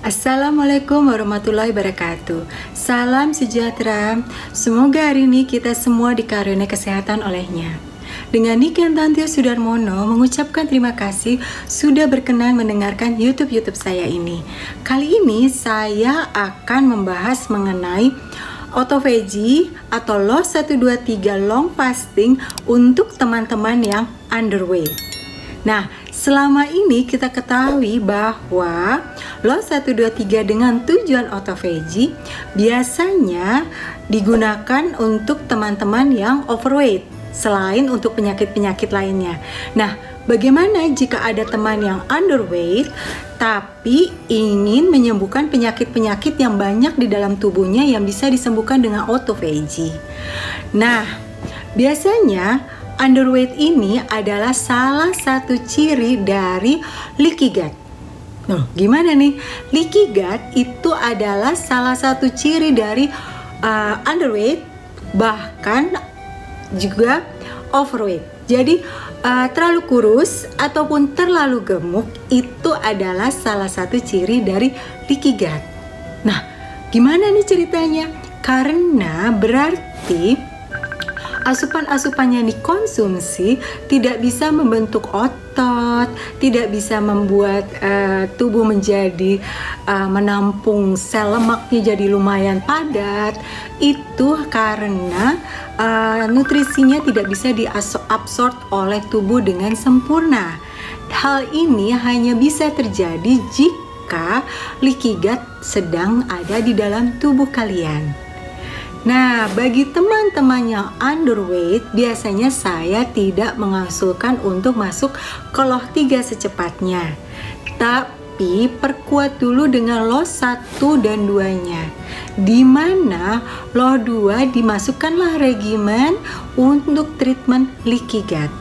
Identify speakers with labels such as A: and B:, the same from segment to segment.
A: Assalamualaikum warahmatullahi wabarakatuh. Salam sejahtera. Semoga hari ini kita semua dikaruniai kesehatan olehnya. Dengan Niken Tantio Sudarmono mengucapkan terima kasih sudah berkenan mendengarkan YouTube-YouTube saya ini. Kali ini saya akan membahas mengenai autophagy atau loss 123 long fasting untuk teman-teman yang underweight. Nah, selama ini kita ketahui bahwa LOS 123 dengan tujuan autophagy biasanya digunakan untuk teman-teman yang overweight selain untuk penyakit-penyakit lainnya. Nah, bagaimana jika ada teman yang underweight tapi ingin menyembuhkan penyakit-penyakit yang banyak di dalam tubuhnya yang bisa disembuhkan dengan autophagy? Nah, biasanya underweight ini adalah salah satu ciri dari leaky gut. Nah, gimana nih? Leaky gut itu adalah salah satu ciri dari uh, underweight bahkan juga overweight. Jadi uh, terlalu kurus ataupun terlalu gemuk itu adalah salah satu ciri dari leaky gut. Nah, gimana nih ceritanya? Karena berarti asupan-asupan yang dikonsumsi tidak bisa membentuk otot, tidak bisa membuat uh, tubuh menjadi uh, menampung sel lemaknya jadi lumayan padat. Itu karena uh, nutrisinya tidak bisa diabsorb oleh tubuh dengan sempurna. Hal ini hanya bisa terjadi jika leaky gut sedang ada di dalam tubuh kalian. Nah, bagi teman-teman yang underweight, biasanya saya tidak mengusulkan untuk masuk ke loh 3 secepatnya. Tapi perkuat dulu dengan loh 1 dan 2-nya. Di mana loh 2 dimasukkanlah regimen untuk treatment leaky gut.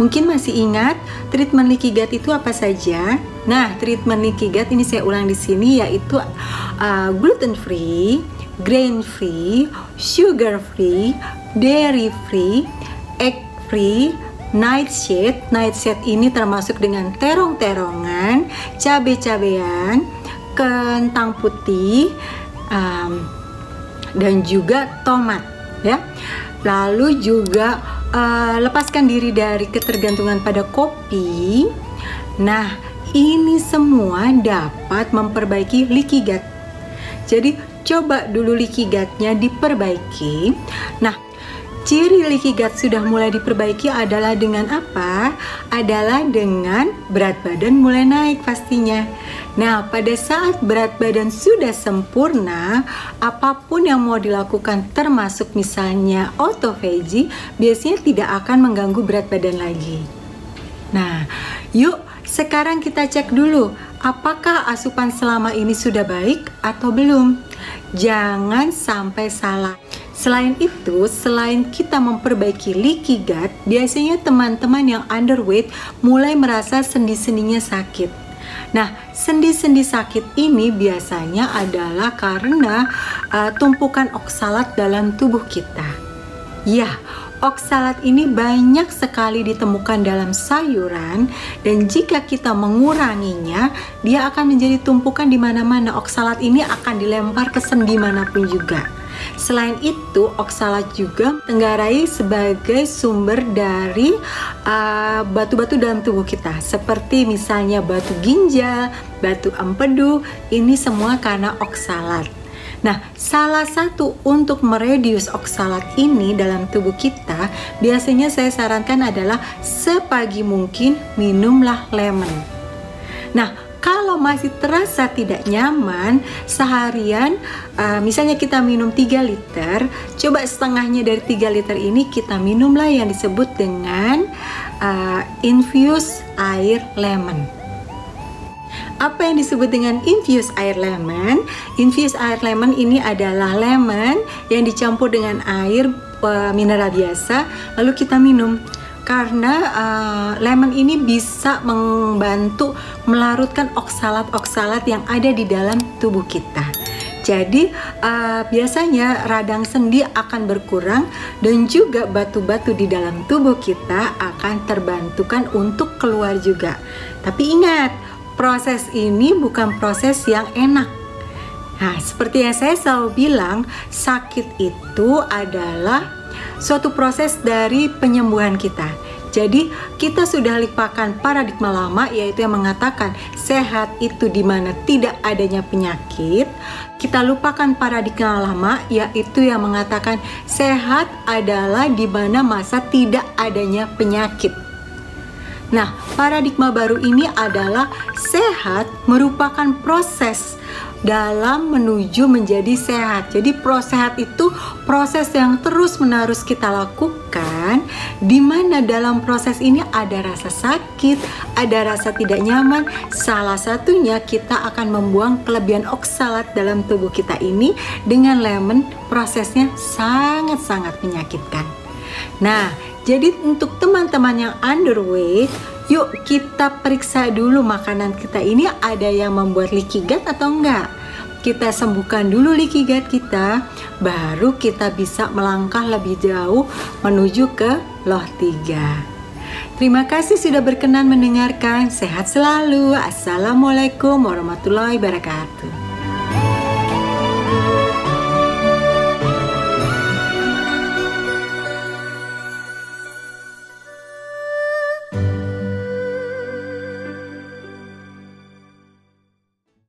A: Mungkin masih ingat treatment leaky gut itu apa saja? Nah, treatment leaky gut ini saya ulang di sini yaitu uh, gluten free, grain free, sugar free, dairy free, egg free, nightshade. Nightshade ini termasuk dengan terong-terongan, cabai-cabean, kentang putih, um, dan juga tomat, ya. Lalu juga uh, lepaskan diri dari ketergantungan pada kopi. Nah, ini semua dapat memperbaiki leaky. Jadi coba dulu leaky gutnya diperbaiki. Nah, ciri leaky gut sudah mulai diperbaiki adalah dengan apa? Adalah dengan berat badan mulai naik pastinya. Nah, pada saat berat badan sudah sempurna, apa pun yang mau dilakukan termasuk misalnya autophagy, biasanya tidak akan mengganggu berat badan lagi. Nah, yuk sekarang kita cek dulu apakah asupan selama ini sudah baik atau belum. Jangan sampai salah. Selain itu, selain kita memperbaiki leaky gut, biasanya teman-teman yang underweight mulai merasa sendi-sendinya sakit. Nah, sendi-sendi sakit ini biasanya adalah karena uh, tumpukan oksalat dalam tubuh kita. Ya, oksalat ini banyak sekali ditemukan dalam sayuran dan jika kita menguranginya, dia akan menjadi tumpukan di mana-mana. Oksalat ini akan dilempar ke sendi mana pun juga. Selain itu, oksalat juga tenggarai sebagai sumber dari uh, batu-batu uh, dalam tubuh kita, seperti misalnya batu ginjal, batu empedu. Ini semua karena oksalat. Nah, salah satu untuk meredius oksalat ini dalam tubuh kita, biasanya saya sarankan adalah sepagi mungkin minumlah lemon. Nah, kalau masih terasa tidak nyaman seharian uh, misalnya kita minum 3 liter coba setengahnya dari 3 liter ini kita minumlah yang disebut dengan uh, infuse air lemon apa yang disebut dengan infused air lemon? Infused air lemon ini adalah lemon yang dicampur dengan air uh, mineral biasa lalu kita minum karena uh, lemon ini bisa membantu melarutkan oksalat-oksalat yang ada di dalam tubuh kita. Jadi uh, biasanya radang sendi akan berkurang dan juga batu-batu di dalam tubuh kita akan terbantukan untuk keluar juga. Tapi ingat, proses ini bukan proses yang enak. Nah, seperti yang saya selalu bilang, sakit itu adalah suatu proses dari penyembuhan kita. Jadi kita sudah lupakan paradigma lama yaitu yang mengatakan sehat itu di mana tidak adanya penyakit. Kita lupakan paradigma lama yaitu yang mengatakan sehat adalah di mana masa tidak adanya penyakit. Nah, paradigma baru ini adalah sehat merupakan proses dalam menuju menjadi sehat. Jadi proses sehat itu proses yang terus-menerus kita lakukan di mana dalam proses ini ada rasa sakit, ada rasa tidak nyaman. Salah satunya kita akan membuang kelebihan oksalat dalam tubuh kita ini dengan lemon prosesnya sangat-sangat menyakitkan. Nah, jadi untuk teman-teman yang underweight, yuk kita periksa dulu makanan kita ini ada yang membuat leaky gut atau enggak. Kita sembuhkan dulu leaky gut kita, baru kita bisa melangkah lebih jauh menuju ke loh 3. Terima kasih sudah berkenan mendengarkan. Sehat selalu. Assalamualaikum warahmatullahi wabarakatuh.